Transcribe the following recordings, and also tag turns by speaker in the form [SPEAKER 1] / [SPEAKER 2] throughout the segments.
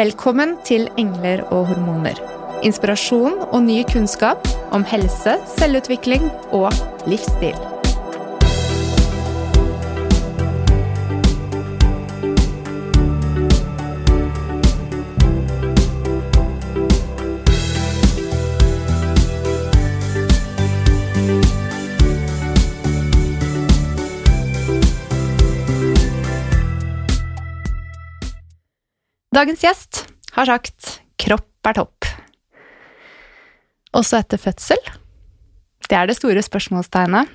[SPEAKER 1] Velkommen til Engler og hormoner. Inspirasjon og ny kunnskap om helse, selvutvikling og livsstil. Dagens gjest har sagt 'kropp er topp'. Også etter fødsel? Det er det store spørsmålstegnet.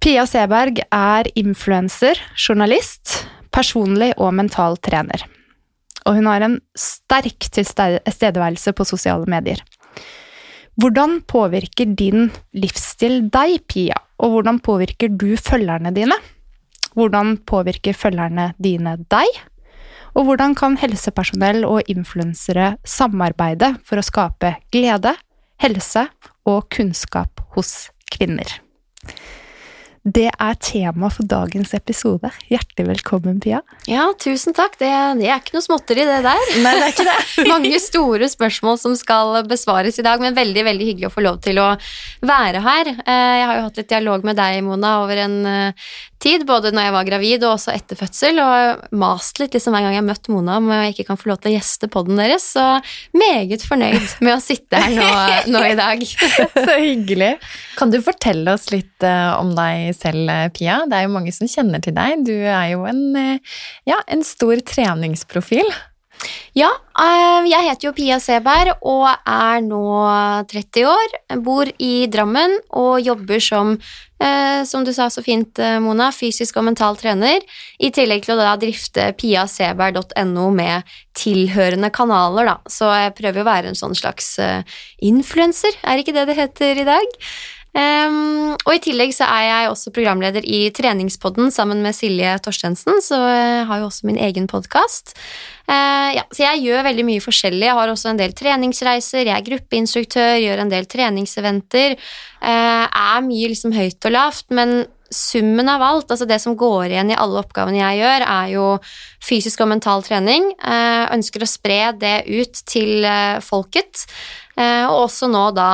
[SPEAKER 1] Pia Seberg er influenser, journalist, personlig og mental trener. Og hun har en sterk tilstedeværelse på sosiale medier. Hvordan påvirker din livsstil deg, Pia, og hvordan påvirker du følgerne dine? Hvordan påvirker følgerne dine deg? Og hvordan kan helsepersonell og influensere samarbeide for å skape glede, helse og kunnskap hos kvinner? Det er tema for dagens episode. Hjertelig velkommen, Pia.
[SPEAKER 2] Ja, tusen takk. Det, det er ikke noe småtteri, det der.
[SPEAKER 1] Nei, det er ikke det.
[SPEAKER 2] Mange store spørsmål som skal besvares i dag, men veldig veldig hyggelig å få lov til å være her. Eh, jeg har jo hatt litt dialog med deg, Mona, over en eh, tid, både når jeg var gravid og også etter fødsel, og mast litt liksom hver gang jeg har møtt Mona om jeg ikke kan få lov til å gjeste poden deres, så meget fornøyd med å sitte her nå, nå i dag.
[SPEAKER 1] Så hyggelig.
[SPEAKER 3] Kan du fortelle oss litt uh, om deg selv, Pia? Det er jo mange som kjenner til deg. Du er jo en, uh, ja, en stor treningsprofil.
[SPEAKER 2] Ja, eh, jeg heter jo Pia Seberg og er nå 30 år. Bor i Drammen og jobber som, som du sa så fint, Mona, fysisk og mental trener. I tillegg til å da drifte piaseberg.no med tilhørende kanaler, da. Så jeg prøver å være en sånn slags influenser, er ikke det det heter i dag? Um, og i tillegg så er jeg også programleder i Treningspodden sammen med Silje Torstensen, så jeg har jo også min egen podkast. Uh, ja, så jeg gjør veldig mye forskjellig. Jeg har også en del treningsreiser, jeg er gruppeinstruktør, gjør en del treningseventer. Uh, er mye liksom høyt og lavt, men summen av alt, altså det som går igjen i alle oppgavene jeg gjør, er jo fysisk og mental trening. Jeg ønsker å spre det ut til folket. Og også nå da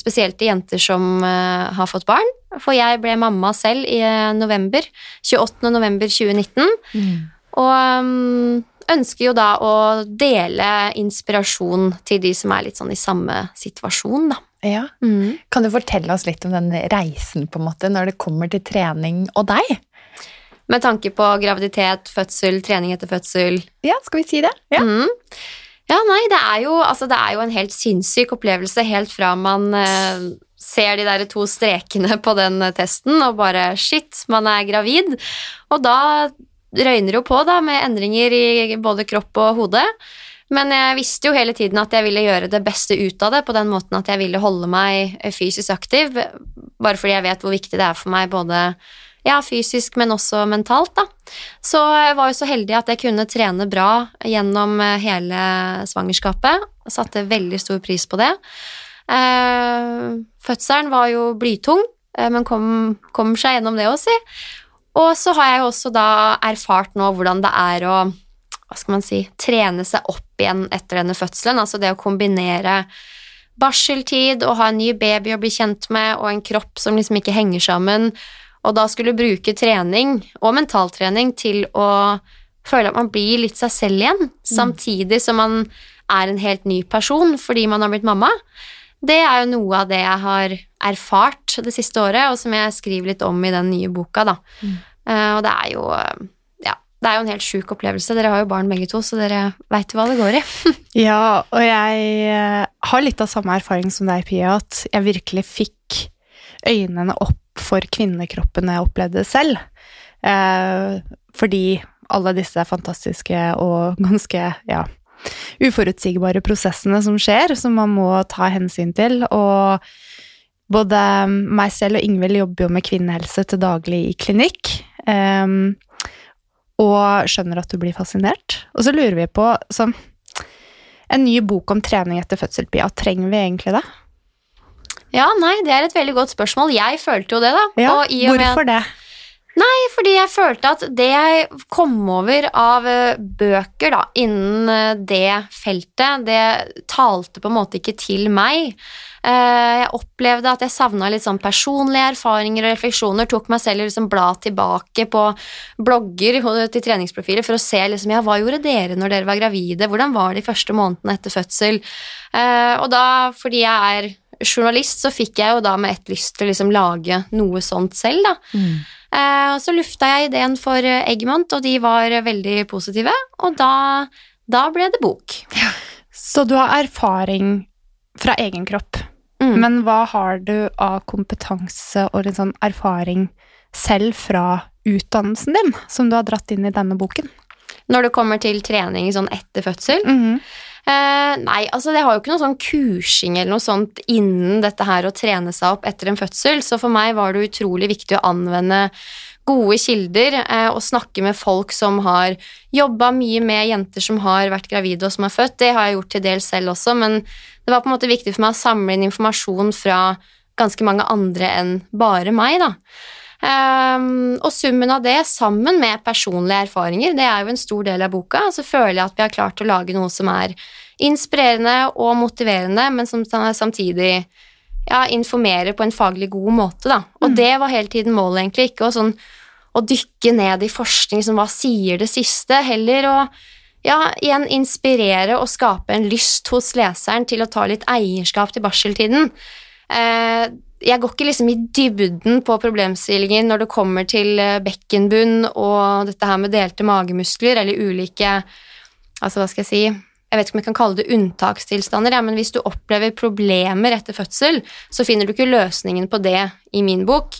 [SPEAKER 2] spesielt til jenter som har fått barn. For jeg ble mamma selv i november. 28. november 2019. Mm. Og ønsker jo da å dele inspirasjon til de som er litt sånn i samme situasjon, da.
[SPEAKER 3] Ja. Mm. Kan du fortelle oss litt om den reisen på en måte, når det kommer til trening og deg?
[SPEAKER 2] Med tanke på graviditet, fødsel, trening etter fødsel.
[SPEAKER 3] Ja, skal vi si det?
[SPEAKER 2] Ja, mm. Ja nei, det er, jo, altså, det er, jo, en helt sinnssyk opplevelse helt fra man eh, ser de der to strekene på den testen og bare shit, man er gravid. Og da røyner jo på da med endringer i både kropp og hode. Men jeg visste jo hele tiden at jeg ville gjøre det beste ut av det, på den måten at jeg ville holde meg fysisk aktiv, bare fordi jeg vet hvor viktig det er for meg både ja, fysisk, men også mentalt, da. Så jeg var jo så heldig at jeg kunne trene bra gjennom hele svangerskapet. og satte veldig stor pris på det. Eh, fødselen var jo blytung, eh, men kom, kom seg gjennom det òg, si. Og så har jeg jo også da erfart nå hvordan det er å hva skal man si, trene seg opp igjen etter denne fødselen. Altså det å kombinere barseltid og ha en ny baby å bli kjent med, og en kropp som liksom ikke henger sammen, og da skulle bruke trening og mentaltrening til å føle at man blir litt seg selv igjen, mm. samtidig som man er en helt ny person fordi man har blitt mamma. Det er jo noe av det jeg har erfart det siste året, og som jeg skriver litt om i den nye boka, da. Mm. Uh, og det er jo det er jo en helt sjuk opplevelse. Dere har jo barn begge to, så dere veit hva det går i.
[SPEAKER 1] ja, og jeg eh, har litt av samme erfaring som deg, Pia, at jeg virkelig fikk øynene opp for kvinnekroppen jeg opplevde selv. Eh, fordi alle disse fantastiske og ganske, ja, uforutsigbare prosessene som skjer, som man må ta hensyn til. Og både meg selv og Ingvild jobber jo med kvinnehelse til daglig i klinikk. Um, og skjønner at du blir fascinert. Og så lurer vi på sånn En ny bok om trening etter fødsel, Pia. Trenger vi egentlig det?
[SPEAKER 2] Ja, nei, det er et veldig godt spørsmål. Jeg følte jo det, da.
[SPEAKER 1] Ja, og hvorfor det?
[SPEAKER 2] Nei, Fordi jeg følte at det jeg kom over av eh, bøker da, innen eh, det feltet, det talte på en måte ikke til meg. Eh, Jeg opplevde at jeg savna litt sånn personlige erfaringer og refleksjoner. Tok meg selv liksom bla tilbake på blogger til treningsprofiler for å se liksom, ja, hva gjorde dere når dere var gravide, hvordan var det de første månedene etter fødsel. Og da, fordi jeg er journalist, så fikk jeg jo da med ett lyst til å liksom lage noe sånt selv, da. Eh, og så lufta jeg ideen for eh, Eggmont, og de var eh, veldig positive, og da, da ble det bok.
[SPEAKER 1] Så du har erfaring fra egen kropp.
[SPEAKER 2] Mm.
[SPEAKER 1] Men hva har du av kompetanse og litt sånn erfaring selv fra utdannelsen din, som du har dratt inn i denne boken?
[SPEAKER 2] Når det kommer til trening sånn etter fødsel eh, Nei, altså det har jo ikke noe sånn kursing eller noe sånt innen dette her å trene seg opp etter en fødsel, så for meg var det utrolig viktig å anvende gode kilder eh, og snakke med folk som har jobba mye med jenter som har vært gravide og som har født. Det har jeg gjort til dels selv også, men det var på en måte viktig for meg å samle inn informasjon fra ganske mange andre enn bare meg, da. Ehm, og summen av det, sammen med personlige erfaringer, det er jo en stor del av boka. Så føler jeg at vi har klart å lage noe som er inspirerende og motiverende, men som samtidig ja, informerer på en faglig god måte, da. Og det var hele tiden målet, egentlig. Ikke å sånn å dykke ned i forskning som hva sier det siste, heller å ja, igjen inspirere og skape en lyst hos leseren til å ta litt eierskap til barseltiden. Eh, jeg går ikke liksom i dybden på problemstillingen når det kommer til eh, bekkenbunn og dette her med delte magemuskler eller ulike Altså, hva skal jeg si Jeg vet ikke om jeg kan kalle det unntakstilstander, ja, men hvis du opplever problemer etter fødsel, så finner du ikke løsningen på det i min bok.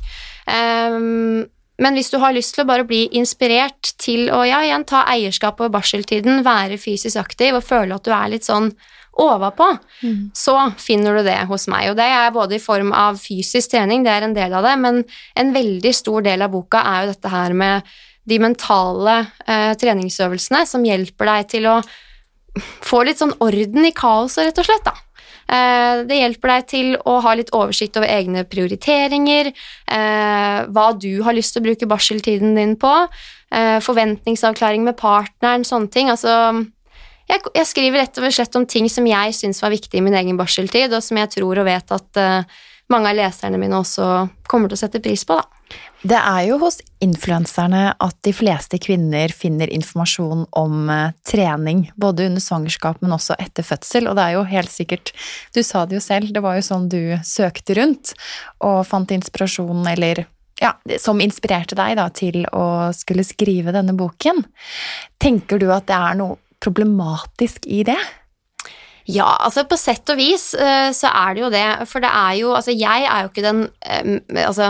[SPEAKER 2] Um, men hvis du har lyst til å bare bli inspirert til å ja, igjen ta eierskap over barseltiden, være fysisk aktiv og føle at du er litt sånn overpå, så finner du det hos meg. Og det er både i form av fysisk trening, det er en del av det, men en veldig stor del av boka er jo dette her med de mentale eh, treningsøvelsene som hjelper deg til å få litt sånn orden i kaoset, rett og slett, da. Eh, Det hjelper deg til å ha litt oversikt over egne prioriteringer, eh, hva du har lyst til å bruke barseltiden din på, eh, forventningsavklaring med partneren, sånne ting. Altså, jeg, jeg skriver rett og slett om ting som jeg syns var viktig i min egen barseltid, og som jeg tror og vet at uh, mange av leserne mine også kommer til å sette pris på, da.
[SPEAKER 3] Det er jo hos influenserne at de fleste kvinner finner informasjon om uh, trening, både under svangerskap, men også etter fødsel, og det er jo helt sikkert Du sa det jo selv, det var jo sånn du søkte rundt og fant inspirasjon, eller ja, som inspirerte deg da til å skulle skrive denne boken. Tenker du at det er noe problematisk i det?
[SPEAKER 2] Ja, altså på sett og vis eh, så er det jo det, for det er jo Altså, jeg er jo ikke den Altså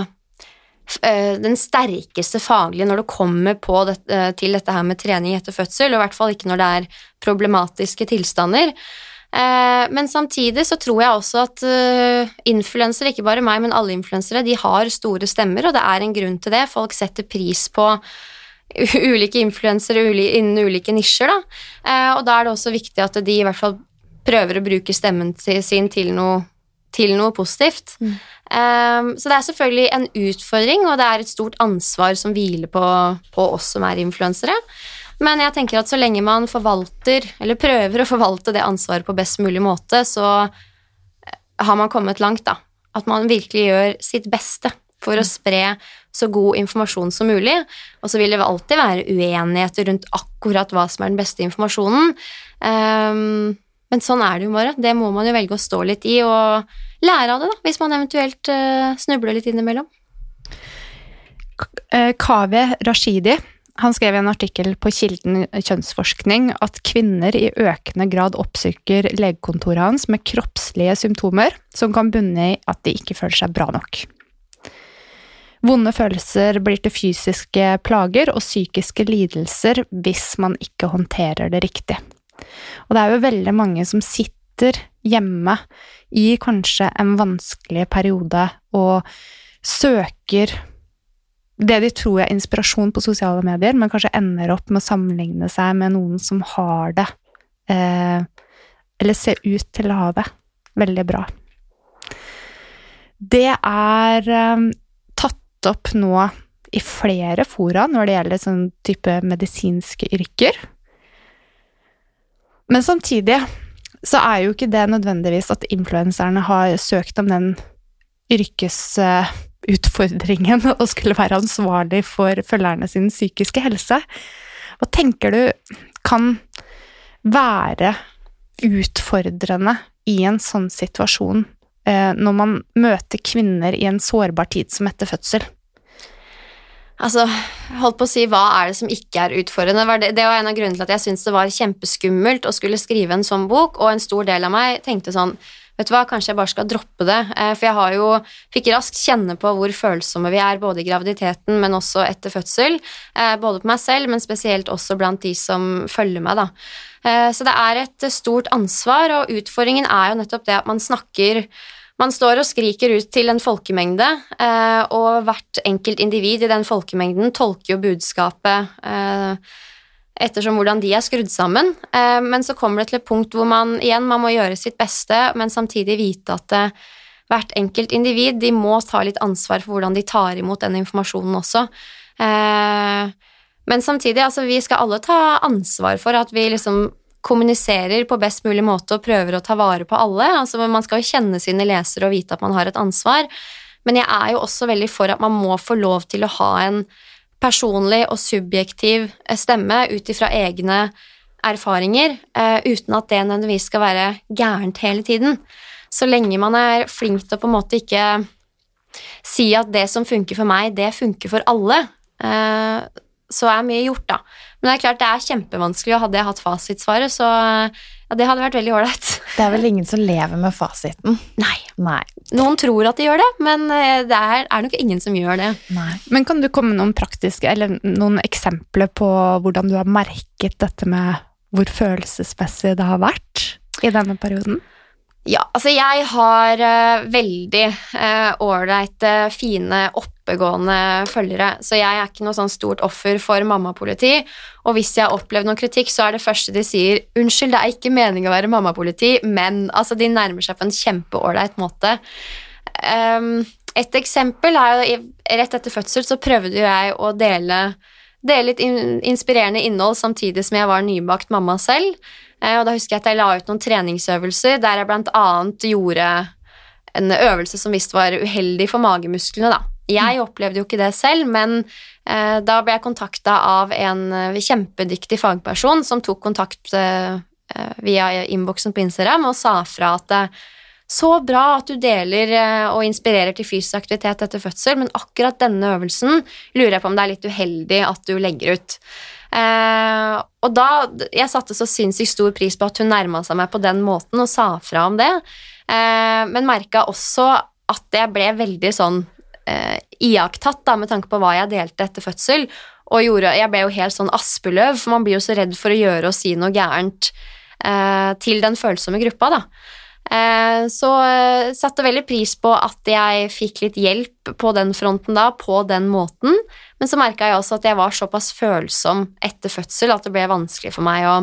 [SPEAKER 2] eh, den sterkeste faglige når det kommer på det, eh, til dette her med trening etter fødsel, og i hvert fall ikke når det er problematiske tilstander. Men samtidig så tror jeg også at influensere, ikke bare meg, men alle influensere, de har store stemmer, og det er en grunn til det. Folk setter pris på ulike influensere innen ulike nisjer, da. Eh, Og da er det også viktig at de i hvert fall prøver å bruke stemmen sin til noe, til noe positivt. Eh, Så det er selvfølgelig en utfordring, og det er et stort ansvar som hviler på, på oss som er influensere. Men jeg tenker at så lenge man forvalter, eller prøver å forvalte det ansvaret på best mulig måte, så har man kommet langt, da. At man virkelig gjør sitt beste for å spre så god informasjon som mulig. Og så vil det alltid være uenigheter rundt akkurat hva som er den beste informasjonen. Um, men sånn er det jo bare. Det må man jo velge å stå litt i og lære av det, da, hvis man eventuelt uh, snubler litt innimellom.
[SPEAKER 1] Eh, Kaveh Rashidi han skrev i en artikkel på Kilden kjønnsforskning at kvinner i økende grad oppsøker legekontoret hans med kroppslige symptomer som kan bunne i at de ikke føler seg bra nok. Vonde følelser blir til fysiske plager og psykiske lidelser hvis man ikke håndterer det riktig. Og det er jo veldig mange som sitter hjemme i kanskje en vanskelig periode og søker det de tror er inspirasjon på sosiale medier, men kanskje ender opp med å sammenligne seg med noen som har det, eh, eller ser ut til å ha det, veldig bra. Det er eh, opp nå i flere fora når det gjelder sånn type medisinske yrker. Men samtidig så er jo ikke det nødvendigvis at influenserne har søkt om den yrkesutfordringen og skulle være ansvarlig for følgerne sin psykiske helse. Hva tenker du kan være utfordrende i en sånn situasjon når man møter kvinner i en sårbar tid som etter fødsel?
[SPEAKER 2] Altså, holdt på å si hva er det som ikke er utfordrende. Det, var en av grunnene til at jeg syntes det var kjempeskummelt å skulle skrive en sånn bok, og en stor del av meg tenkte sånn Vet du hva, kanskje jeg bare skal droppe det. Eh, for jeg har jo fikk raskt kjenne på hvor følsomme vi er, både i graviditeten, men også etter fødsel. Eh, både på meg selv, men spesielt også blant de som følger meg, da. Eh, så det er et stort ansvar, og utfordringen er jo nettopp det at man snakker man står og skriker ut til en folkemengde, eh, og hvert enkelt individ i den folkemengden tolker jo budskapet eh, ettersom hvordan de er skrudd sammen. Eh, men så kommer det til et punkt hvor man igjen man må gjøre sitt beste, men samtidig vite at hvert enkelt individ de må ta litt ansvar for hvordan de tar imot den informasjonen også. Men samtidig, altså vi skal alle ta ansvar for at vi liksom kommuniserer på best mulig måte og prøver å ta vare på alle. Altså, man skal jo kjenne sine lesere og vite at man har et ansvar, men jeg er jo også veldig for at man må få lov til å ha en personlig og subjektiv eh, stemme ut ifra egne erfaringer, uh, uten at det nødvendigvis skal være gærent hele tiden. Så lenge man er flink til å på en måte ikke si at det som funker for meg, det funker for alle, uh, så er mye gjort, da. Men det er klart det er kjempevanskelig, og hadde jeg hatt fasitsvaret, så ja, det hadde vært veldig ålreit.
[SPEAKER 3] Det er vel ingen som lever med fasiten?
[SPEAKER 2] Nei.
[SPEAKER 3] Nei.
[SPEAKER 2] Noen tror at de gjør det, men eh, det er, er nok ingen som gjør det.
[SPEAKER 3] Nei.
[SPEAKER 1] Men kan du komme med noen praktiske, eller noen eksempler på hvordan du har merket dette med hvor følelsesmessig det har vært i denne perioden?
[SPEAKER 2] Ja, altså jeg har uh, veldig ålreite, uh, fine, oppegående følgere, så jeg er ikke noe sånn stort offer for mammapoliti. Og hvis jeg har opplevd noen kritikk, så er det første de sier 'unnskyld, det er ikke meningen å være mammapoliti', men altså, de nærmer seg på en kjempeålreit måte. Um, et eksempel er jo rett etter fødsel så prøvde jeg å dele, dele litt inspirerende innhold samtidig som jeg var nybakt mamma selv. Eh, og da husker jeg at jeg la ut noen treningsøvelser der jeg annet gjorde en øvelse som visst var uheldig for magemusklene, da. Jeg opplevde jo ikke det selv, men eh, da ble jeg kontakta av en eh, kjempedyktig fagperson som tok kontakt eh, eh via innboksen på Instagram og sa fra at eh, så bra at du deler og inspirerer til fysisk aktivitet etter fødsel, men akkurat denne øvelsen lurer jeg på om det er litt uheldig at du legger ut. Eh, og da Jeg satte så sinnssykt stor pris på at hun nærma seg meg på den måten og sa fra om det, eh, men merka også at jeg ble veldig sånn eh, iakttatt da, med tanke på hva jeg delte etter fødsel. Og gjorde, jeg ble jo helt sånn aspeløv, for man blir jo så redd for å gjøre og si noe gærent eh, til den følsomme gruppa, da. Eh, så eh, satte veldig pris på at jeg fikk litt hjelp på den fronten da, på den måten. Men så merka jeg også at jeg var såpass følsom etter fødsel at det ble vanskelig for meg å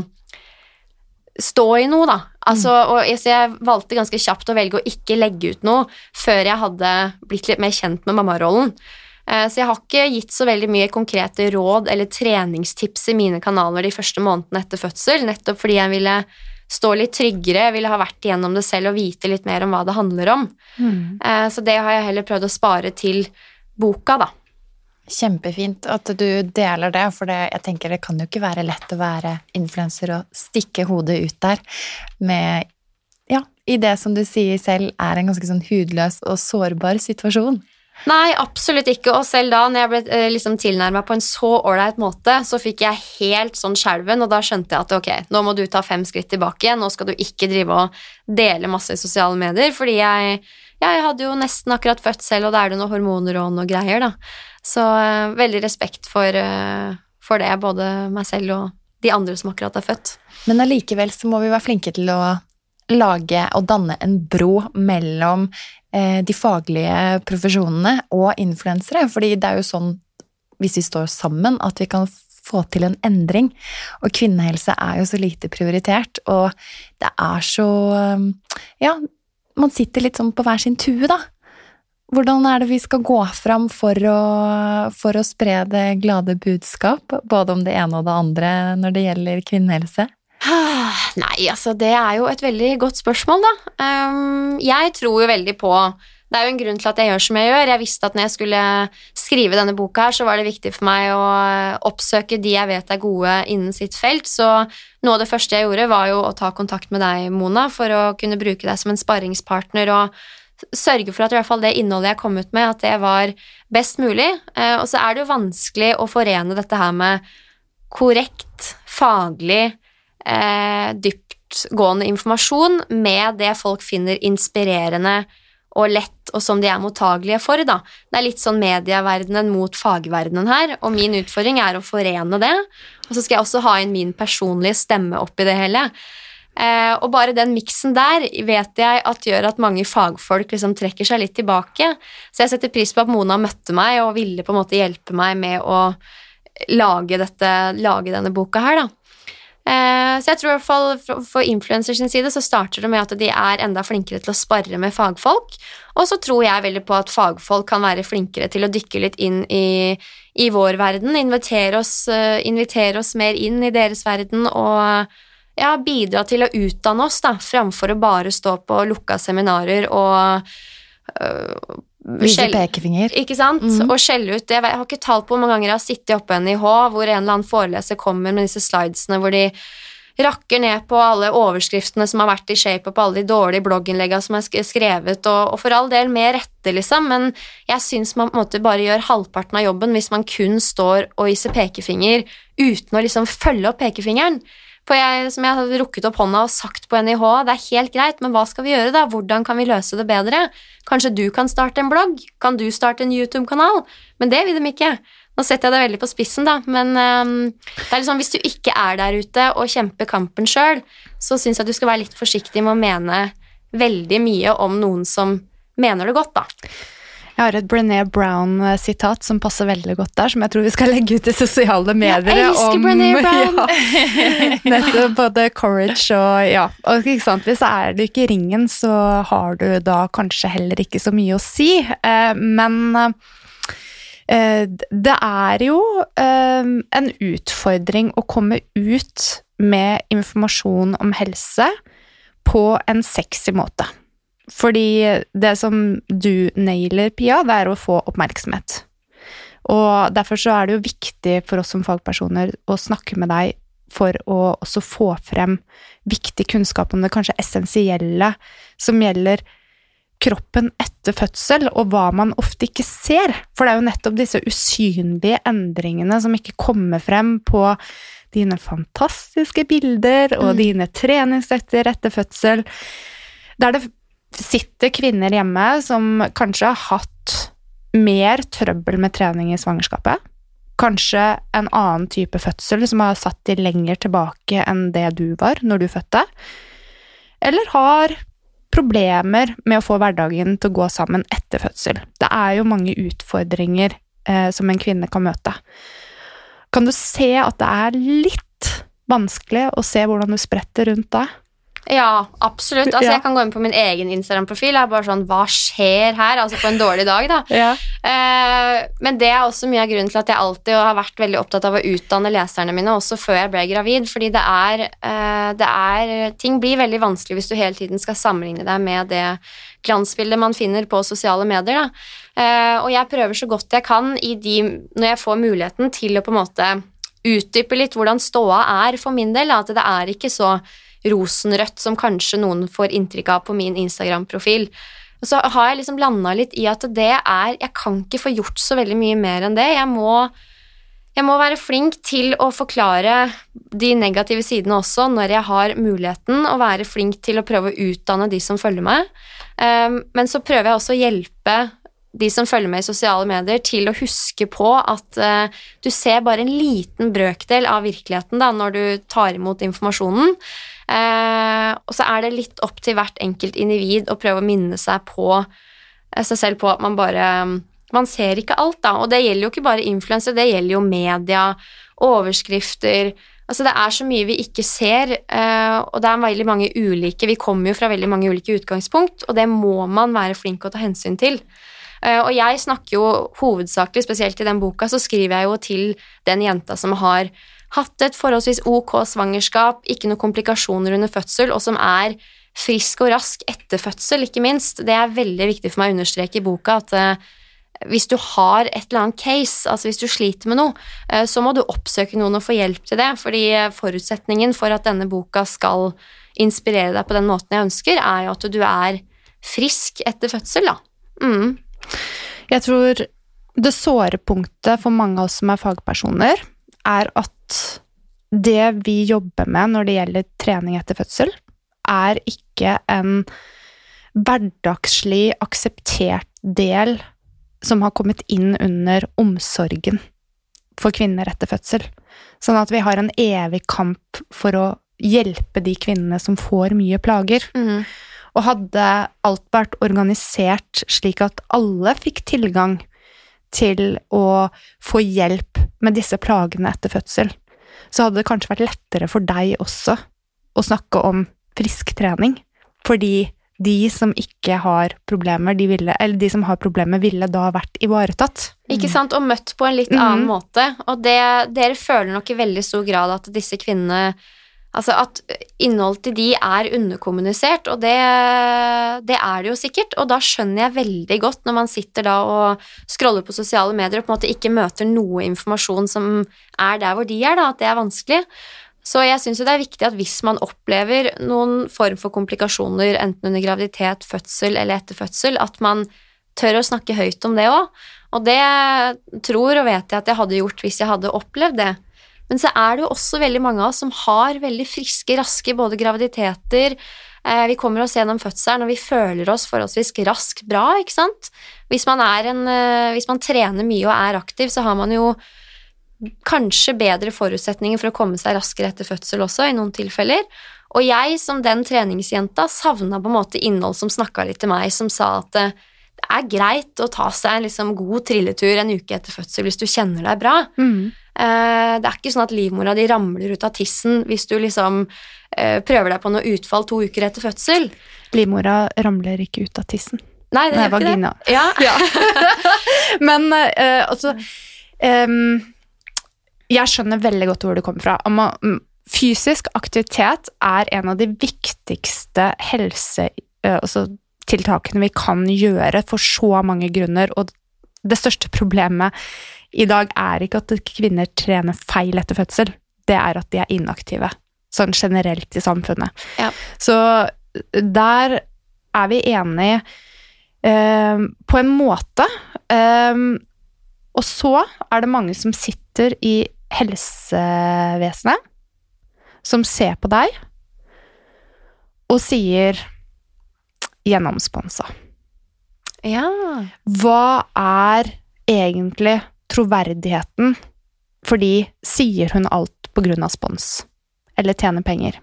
[SPEAKER 2] stå i noe, da. Altså, mm. og jeg, jeg valgte ganske kjapt å velge å ikke legge ut noe før jeg hadde blitt litt mer kjent med mammarollen. Eh, så jeg har ikke gitt så veldig mye konkrete råd eller treningstips i mine kanaler de første månedene etter fødsel, nettopp fordi jeg ville stå litt tryggere, ville ha vært igjennom det selv og vite litt mer om hva det handler om. Mm. Eh, så det har jeg heller prøvd å spare til boka, da.
[SPEAKER 3] Kjempefint at du deler det, for det, jeg tenker det kan jo ikke være lett å være influenser og stikke hodet ut der med Ja, i det som du sier selv er en ganske sånn hudløs og sårbar situasjon.
[SPEAKER 2] Nei, absolutt ikke. Og selv da, når jeg ble eh, liksom tilnærma på en så ålreit måte, så fikk jeg helt sånn skjelven, og da skjønte jeg at ok, nå må du ta fem skritt tilbake igjen. Nå skal du ikke drive og dele masse i sosiale medier, fordi jeg, jeg hadde jo nesten akkurat født selv, og da er det noen hormoner og noe greier, da. Så uh, veldig respekt for, uh, for, det, både meg selv og de andre som akkurat er født.
[SPEAKER 3] Men allikevel så må vi være flinke til å lage og danne en bro mellom uh, de faglige profesjonene og influensere, fordi det er jo sånn, hvis vi står sammen, at vi kan få til en endring. Og kvinnehelse er jo så lite prioritert, og det er så Ja, man sitter litt sånn på hver sin tue, da. Hvordan er det vi skal gå fram for å, for å spre det glade budskap, både om det ene og det andre når det gjelder kvinnehelse?
[SPEAKER 2] Nei, altså det er jo et veldig godt spørsmål, da. Um, jeg tror jo veldig på Det er jo en grunn til at jeg gjør som jeg gjør. Jeg visste at når jeg skulle skrive denne boka her, så var det viktig for meg å oppsøke de jeg vet er gode innen sitt felt. Så noe av det første jeg gjorde, var jo å ta kontakt med deg, Mona, for å kunne bruke deg som en sparringspartner og sørge for at i hvert fall det innholdet jeg kom ut med, at det var best mulig. Uh, og så er det jo vanskelig å forene dette her med korrekt, faglig eh, dyptgående informasjon med det folk finner inspirerende og lett, og som de er mottagelige for. Da. Det er litt sånn medieverdenen mot fagverdenen her, og min utfordring er å forene det. Og så skal jeg også ha inn min personlige stemme oppi det hele. Eh, og bare den miksen der vet jeg at gjør at mange fagfolk liksom trekker seg litt tilbake. Så jeg setter pris på at Mona møtte meg og ville på en måte hjelpe meg med å lage, dette, lage denne boka her, da. Eh, så jeg tror i hvert fall for, influencers sin side så starter det med at de er enda flinkere til å spare med fagfolk. Og så tror jeg veldig på at fagfolk kan være flinkere til å dykke litt inn i, i vår verden. Invitere oss, uh, invitere oss, mer inn i deres verden og ja, bidra til å utdanne oss, da, framfor å bare stå på lukka seminarer og uh,
[SPEAKER 3] Vise pekefinger.
[SPEAKER 2] Ikke sant? Mm. Og skjelle ut. Jeg, har ikke talt på hvor mange ganger jeg har sittet oppe i NIH hvor en eller annen foreleser kommer med disse slidesene hvor de rakker ned på alle overskriftene som har vært i shape, og på alle de dårlige blogginnleggene som er skrevet, og, og, for all del med rette, liksom, men jeg syns man på en måte bare gjør halvparten av jobben hvis man kun står og viser pekefinger uten å liksom følge opp pekefingeren. For jeg, som jeg hadde rukket opp hånda og sagt på NIH, det er helt greit, men hva skal vi gjøre, da? Hvordan kan vi løse det bedre? Kanskje du kan starte en blogg? Kan du starte en YouTube-kanal? Men det vil de ikke. Nå setter jeg det veldig på spissen, da, men um, det er liksom, hvis du ikke er der ute og kjemper kampen sjøl, så syns jeg at du skal være litt forsiktig med å mene veldig mye om noen som mener det godt, da.
[SPEAKER 1] Jeg har et Brené Brown-sitat som passer veldig godt der, som jeg tror vi skal legge ut i sosiale medier.
[SPEAKER 2] Jeg elsker om, Brené Brown!
[SPEAKER 1] Ja, nettopp både courage og ja. Og ikke sant, Hvis er du ikke i ringen, så har du da kanskje heller ikke så mye å si. Eh, men eh, det er jo eh, en utfordring å komme ut med informasjon om helse på en sexy måte. Fordi det som du nailer, Pia, det er å få oppmerksomhet. Og derfor så er det jo viktig for oss som fagpersoner å snakke med deg for å også få frem viktig kunnskap om det kanskje essensielle som gjelder kroppen etter fødsel, og hva man ofte ikke ser. For det er jo nettopp disse usynlige endringene som ikke kommer frem på dine fantastiske bilder og mm. dine treningsøkter etter fødsel. Der det sitter kvinner hjemme som kanskje har hatt mer trøbbel med trening i svangerskapet. Kanskje en annen type fødsel som har satt de lenger tilbake enn det du var når du fødte. Eller har problemer med å få hverdagen til å gå sammen etter fødsel. Det er jo mange utfordringer eh, som en kvinne kan møte. Kan du se at det er litt vanskelig å se hvordan du spretter rundt da?
[SPEAKER 2] Ja, absolutt. Altså, ja. Jeg kan gå inn på min egen Instagram-profil. Jeg er bare sånn Hva skjer her? Altså på en dårlig dag, da. Ja. Eh, men det er også mye av grunnen til at jeg alltid har vært veldig opptatt av å utdanne leserne mine, også før jeg ble gravid. Fordi det er, eh, det er Ting blir veldig vanskelig hvis du hele tiden skal sammenligne deg med det glansbildet man finner på sosiale medier. Eh, og jeg prøver så godt jeg kan i de, når jeg får muligheten til å på en måte utdype litt hvordan ståa er for min del. At det er ikke så rosenrødt som kanskje noen får inntrykk av på min Instagram-profil. Så har jeg liksom landa litt i at det er Jeg kan ikke få gjort så veldig mye mer enn det. Jeg må, jeg må være flink til å forklare de negative sidene også når jeg har muligheten, og være flink til å prøve å utdanne de som følger meg. Um, men så prøver jeg også å hjelpe de som følger med i sosiale medier, til å huske på at uh, du ser bare en liten brøkdel av virkeligheten da, når du tar imot informasjonen. Eh, og så er det litt opp til hvert enkelt individ å prøve å minne seg på eh, seg selv på at man bare Man ser ikke alt, da. Og det gjelder jo ikke bare influensere, det gjelder jo media, overskrifter Altså, det er så mye vi ikke ser, eh, og det er veldig mange ulike Vi kommer jo fra veldig mange ulike utgangspunkt, og det må man være flink til å ta hensyn til. Eh, Og jeg snakker jo hovedsakelig, spesielt i den boka, så skriver jeg jo til den jenta som har hatt et forholdsvis ok svangerskap, ikke noen komplikasjoner under fødsel, og som er frisk og rask etter fødsel, ikke minst. Det er veldig viktig for meg å understreke i boka at eh, hvis du har et eller annet case, altså hvis du sliter med noe, eh, så må du oppsøke noen og få hjelp til det, fordi forutsetningen for at denne boka skal inspirere deg på den måten jeg ønsker, er jo at du er frisk etter fødsel, da. Mm.
[SPEAKER 1] Jeg tror det såre punktet for mange av oss som er fagpersoner, er at det vi jobber med når det gjelder trening etter fødsel, er ikke en hverdagslig akseptert del som har kommet inn under omsorgen for kvinner etter fødsel. Sånn at vi har en evig kamp for å hjelpe de kvinnene som får mye plager.
[SPEAKER 2] Mm.
[SPEAKER 1] Og hadde alt vært organisert slik at alle fikk tilgang til å få hjelp med disse plagene etter fødsel, så hadde det kanskje vært lettere for deg også å snakke om frisk trening. Fordi de som ikke har problemer, de, ville, eller de som har problemer, ville da vært ivaretatt.
[SPEAKER 2] Ikke sant? Og møtt på en litt
[SPEAKER 1] annen
[SPEAKER 2] annen måte. Og det, dere føler nok i veldig stor grad at disse kvinnene Altså at innholdet til de er underkommunisert, og det, det er det jo sikkert. Og da skjønner jeg veldig godt, når man sitter da og scroller på sosiale medier og på en måte ikke møter noe informasjon som er der hvor de er, da, at det er vanskelig. Så jeg syns det er viktig at hvis man opplever noen form for komplikasjoner, enten under graviditet, fødsel eller etter fødsel, at man tør å snakke høyt om det òg. Og det tror og vet jeg at jeg hadde gjort hvis jeg hadde opplevd det. Men så er det jo også veldig mange av oss som har veldig friske, raske både graviditeter eh, Vi kommer oss gjennom fødselen, og vi føler oss forholdsvis raskt bra, ikke sant? Hvis man, en, eh, hvis man trener mye og er aktiv, så har man jo kanskje bedre forutsetninger for å komme seg raskere etter fødsel også, i noen tilfeller. Og jeg, som den treningsjenta, savna på en måte innhold som snakka litt til meg, som sa at eh, det er greit å ta seg en liksom god trilletur en uke etter fødsel hvis du kjenner deg bra.
[SPEAKER 1] Mm.
[SPEAKER 2] Eh, Det er ikke sånn at livmora di ramler ut av tissen hvis du liksom eh, prøver deg på noe utfall to uker etter fødsel.
[SPEAKER 1] Livmora ramler ikke ut av tissen.
[SPEAKER 2] Nei, det
[SPEAKER 1] Nei,
[SPEAKER 2] gjør ikke det.
[SPEAKER 1] Ja.
[SPEAKER 2] Ja.
[SPEAKER 1] Men eh, altså em, Jeg skjønner veldig godt hvor det kommer fra. Fysisk aktivitet er en av de viktigste helsetiltakene altså, tiltakene vi kan gjøre for så mange grunner, og det største problemet i dag er ikke at kvinner trener feil etter fødsel, det er at de er inaktive, sånn generelt i samfunnet.
[SPEAKER 2] Ja.
[SPEAKER 1] Så der er vi enige eh, på en måte. Eh, og så er det mange som sitter i helsevesenet, som ser på deg og sier gjennomsponsa.
[SPEAKER 2] Ja.
[SPEAKER 1] Hva er egentlig troverdigheten? Fordi sier hun alt på grunn av spons? Eller tjener penger?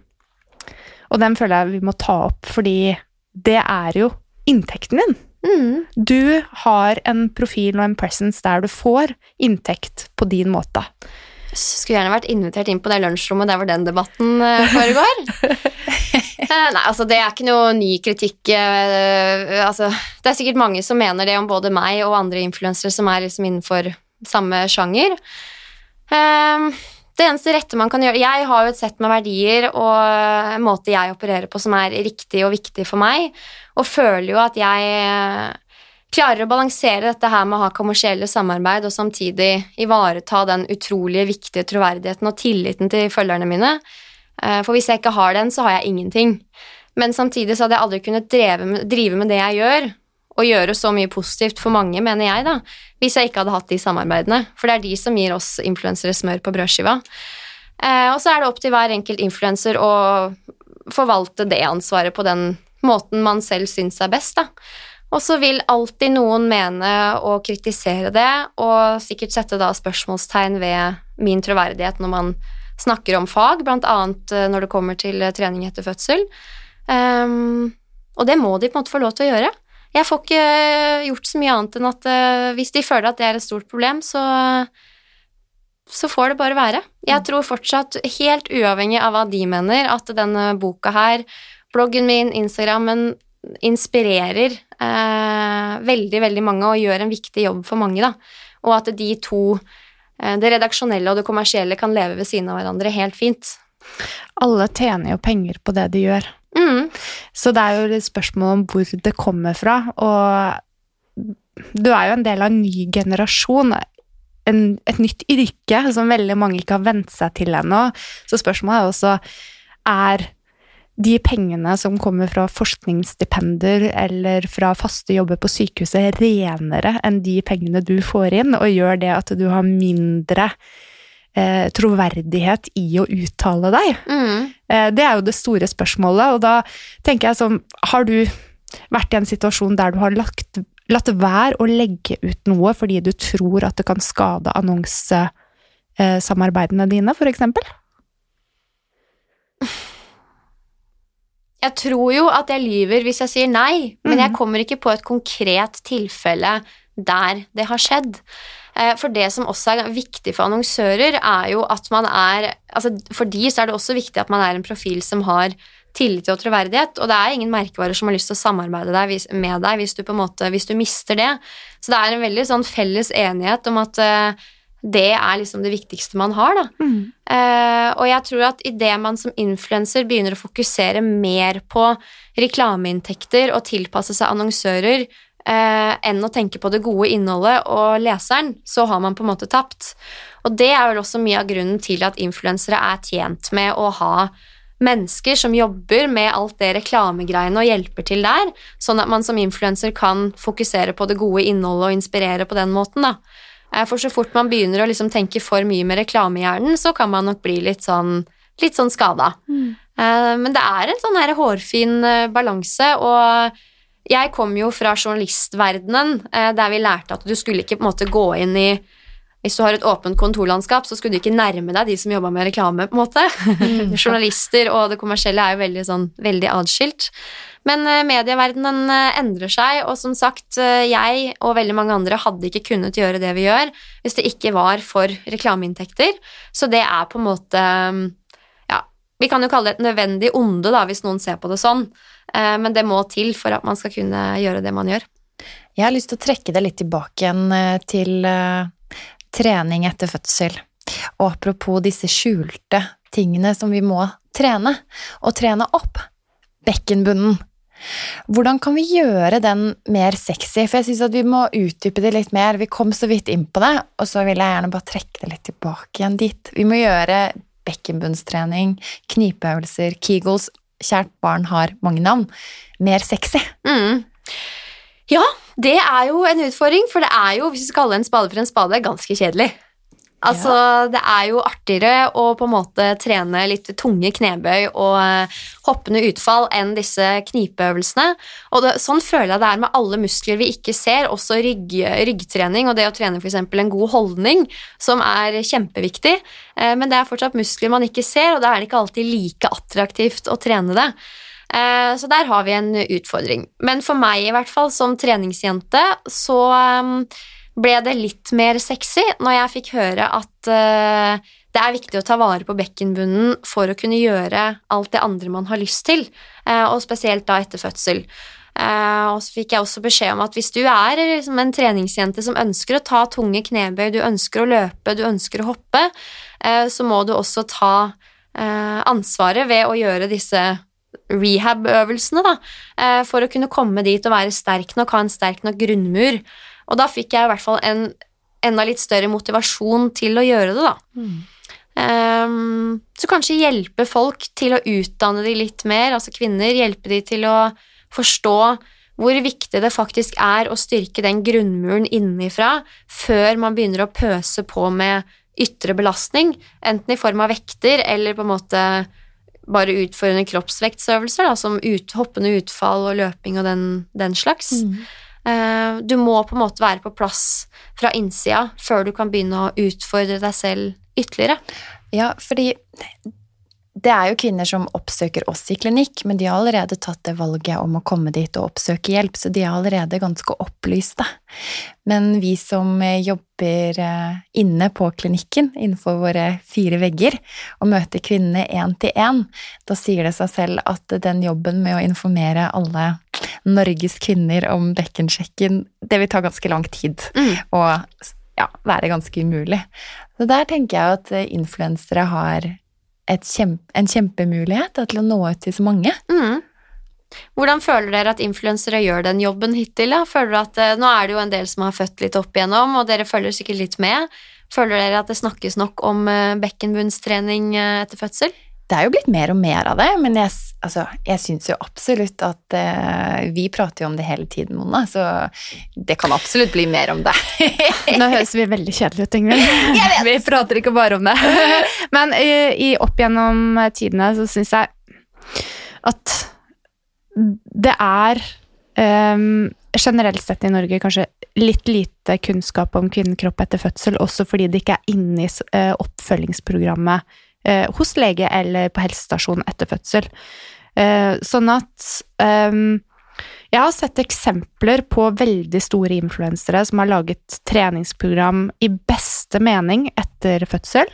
[SPEAKER 1] Og den føler jeg vi må ta opp, fordi det er jo inntekten din.
[SPEAKER 2] Mm.
[SPEAKER 1] Du har en profil og en presence der du får inntekt på din måte.
[SPEAKER 2] Skulle gjerne vært invitert inn på det lunsjrommet der hvor den debatten eh, foregår. Eh, Nei, altså det er ikke noe ny kritikk. eh, altså, det er sikkert mange som mener det om både meg og andre influensere som er liksom innenfor samme sjanger. Eh, det eneste rette man kan gjøre Jeg har jo et sett med verdier og en måte jeg opererer på som er riktig og viktig for meg, og føler jo at jeg klarer å balansere dette her med å ha kommersielle samarbeid og samtidig ivareta den utrolige viktige troverdigheten og tilliten til følgerne mine. Eh, For hvis jeg ikke har den, så har jeg ingenting. Men samtidig så hadde jeg aldri kunnet med, drive med det jeg gjør, og gjøre så mye positivt for mange, mener jeg, da, hvis jeg ikke hadde hatt de samarbeidene. For det er de som gir oss influensere smør på brødskiva. Eh, og så er det opp til hver enkelt influenser å forvalte det ansvaret på den måten man selv syns er best, da. Og så vil alltid noen mene å kritisere det, og sikkert sette da spørsmålstegn ved min troverdighet når man snakker om fag, annet eh, når det kommer til eh, trening etter fødsel. Um, og det må de på en måte få lov til å gjøre. Jeg får ikke eh, gjort så mye annet enn at uh, hvis de føler at det er et stort problem, så så får det bare være. Jeg tror fortsatt, helt uavhengig av hva de mener, at denne boka her, bloggen min, Instagrammen, inspirerer eh, veldig, veldig mange og gjør en viktig jobb for mange, da. Og at de to, eh, det redaksjonelle og det kommersielle, kan leve ved siden av hverandre helt fint.
[SPEAKER 1] Alle tjener jo penger på det de gjør.
[SPEAKER 2] Mm.
[SPEAKER 1] Så det er jo et spørsmål om hvor det kommer fra. Og du er jo en del av en ny generasjon. En, et nytt yrke som veldig mange ikke har vent seg til ennå. Så spørsmålet er også er de pengene som kommer fra forskningsstipender eller fra faste jobber på sykehuset, renere enn de pengene du får inn, og gjør det at du har mindre eh, troverdighet i å uttale deg?
[SPEAKER 2] Mm.
[SPEAKER 1] Eh, det er jo det store spørsmålet, og da tenker jeg sånn Har du vært i en situasjon der du har lagt, latt være å legge ut noe fordi du tror at det kan skade annonsesamarbeidene dine, eksempel?
[SPEAKER 2] Jeg tror jo at jeg lyver hvis jeg sier nei, men jeg
[SPEAKER 1] Mhm.
[SPEAKER 2] kommer ikke på et konkret tilfelle der det har skjedd. Eh, For det som også er viktig for annonsører, er jo at man er altså For de så er det også viktig at man er en profil som har tillit og troverdighet, og det er ingen merkevarer som har lyst til å samarbeide deg, med deg hvis du på en måte, hvis du mister det. Så det er en veldig sånn felles enighet om at eh, det er liksom det viktigste man har, da. Eh, og jeg tror at idet man som influenser begynner å fokusere mer på reklameinntekter og tilpasse seg annonsører uh, enn å tenke på det gode innholdet og leseren, så har man på en måte tapt. Og det er vel også mye av grunnen til at influensere er tjent med å ha mennesker som jobber med alt det reklamegreiene og hjelper til der, sånn at man som influenser kan fokusere på det gode innholdet og inspirere på den måten, da. Eh, For så fort man begynner å liksom tenke for mye med reklamehjernen, så kan man nok bli litt sånn, litt sånn skada. Mm. Men det er en sånn her hårfin eh, balanse, og jeg kom jo fra journalistverdenen, eh, der vi lærte at du skulle ikke på en måte gå inn i hvis du har et åpent kontorlandskap, så skulle du ikke nærme deg de som jobba med reklame. på en måte. Journalister og det kommersielle er jo veldig, sånn, veldig adskilt. Men eh, medieverdenen eh, endrer seg, og som sagt, eh, jeg og veldig mange andre hadde ikke kunnet gjøre det vi gjør hvis det ikke var for reklameinntekter. Så det er på en måte mm, Ja, vi kan jo kalle det et nødvendig onde, da, hvis noen ser på det sånn. Men det må til for at man skal kunne gjøre det man gjør.
[SPEAKER 3] Jeg har lyst til å trekke det litt tilbake igjen til trening etter fødsel. Og apropos disse skjulte tingene som vi må trene, og trene opp. Bekkenbunnen. Hvordan kan vi gjøre den mer sexy? For jeg syns at vi må utdype det litt mer. Vi kom så vidt inn på det, og så vil jeg gjerne bare trekke det litt tilbake igjen dit. Vi må gjøre bekkenbunnstrening, knipeøvelser, kegels Kjært barn har mange navn. Mer sexy.
[SPEAKER 2] Mm. Ja, det er jo en utfordring, for det er jo, hvis vi skal kalle en spade for en spade, ganske kjedelig. Altså, Det er jo artigere å på en måte trene litt tunge knebøy og eh, hoppende utfall enn disse knipeøvelsene. Og det, sånn føler jeg det er med alle muskler vi ikke ser, også rygg, ryggtrening og det å trene f.eks. en god holdning, som er kjempeviktig. Eh, Men det er fortsatt muskler man ikke ser, og da er det ikke alltid like attraktivt å trene det. Eh, Så der har vi en utfordring. Men for meg, i hvert fall, som treningsjente, så um, ble det litt mer sexy når jeg fikk høre at eh, det er viktig å ta vare på bekkenbunnen for å kunne gjøre alt det andre man har lyst til, eh, og spesielt da etter fødsel. Og så fikk jeg også beskjed om at hvis du er liksom en treningsjente som ønsker å ta tunge knebøy, du ønsker å løpe, du ønsker å hoppe, så må du også ta ansvaret ved å gjøre disse rehab-øvelsene, da, eh, for å kunne komme dit og være sterk nok, ha en sterk nok grunnmur. Og da fikk jeg i hvert fall en enda litt større motivasjon til å gjøre det, da. Ehm, så kanskje hjelpe folk til å utdanne de litt mer, altså kvinner, hjelpe de til å forstå hvor viktig det faktisk er å styrke den grunnmuren innenfra før man begynner å pøse på med ytre belastning, enten i form av vekter eller på en måte bare utførende kroppsvektsøvelser, da, som ut, hoppende utfall og løping og den, den slags. Eh, Du må på en måte være på plass fra innsida før du kan begynne å utfordre deg selv ytterligere.
[SPEAKER 3] Ja, fordi Det er jo kvinner som oppsøker oss i klinikk, men de har allerede tatt det valget om å komme dit og oppsøke hjelp, så de er allerede ganske opplyste. Men vi som jobber eh, inne på klinikken, innenfor våre fire vegger, og møter kvinnene én til én, da sier det seg selv at den jobben med å informere alle Norges kvinner om bekkensjekken, det vil ta ganske lang tid.
[SPEAKER 2] Mm.
[SPEAKER 3] Og ja, være ganske umulig. Så der tenker jeg at influensere har kjempe, en kjempemulighet til å nå ut til så mange.
[SPEAKER 2] Mm. Hvordan føler dere at influensere gjør den jobben hittil? Da? Føler at, eh, Nå er det jo en del som har født litt opp igjennom, og dere følger sikkert litt med. Føler dere at det snakkes nok om eh, bekkenbunnstrening eh, etter fødsel?
[SPEAKER 3] Det er jo blitt mer og mer av det, men jeg, altså, jeg syns jo absolutt at uh, Vi prater jo om det hele tiden, Mona, så det kan absolutt bli mer om det.
[SPEAKER 1] Nå høres vi veldig kjedelige ut, Ingvild. Vi prater ikke bare om det. Men i, i opp gjennom tidene så syns jeg at det er um, generelt sett i Norge kanskje litt lite kunnskap om kvinnekropp etter fødsel, også fordi det ikke er inne i uh, oppfølgingsprogrammet eh, hos lege eller på helsestasjon etter fødsel. Eh, sånn at eh, jeg har sett eksempler på veldig store influensere som har laget treningsprogram i beste mening etter fødsel.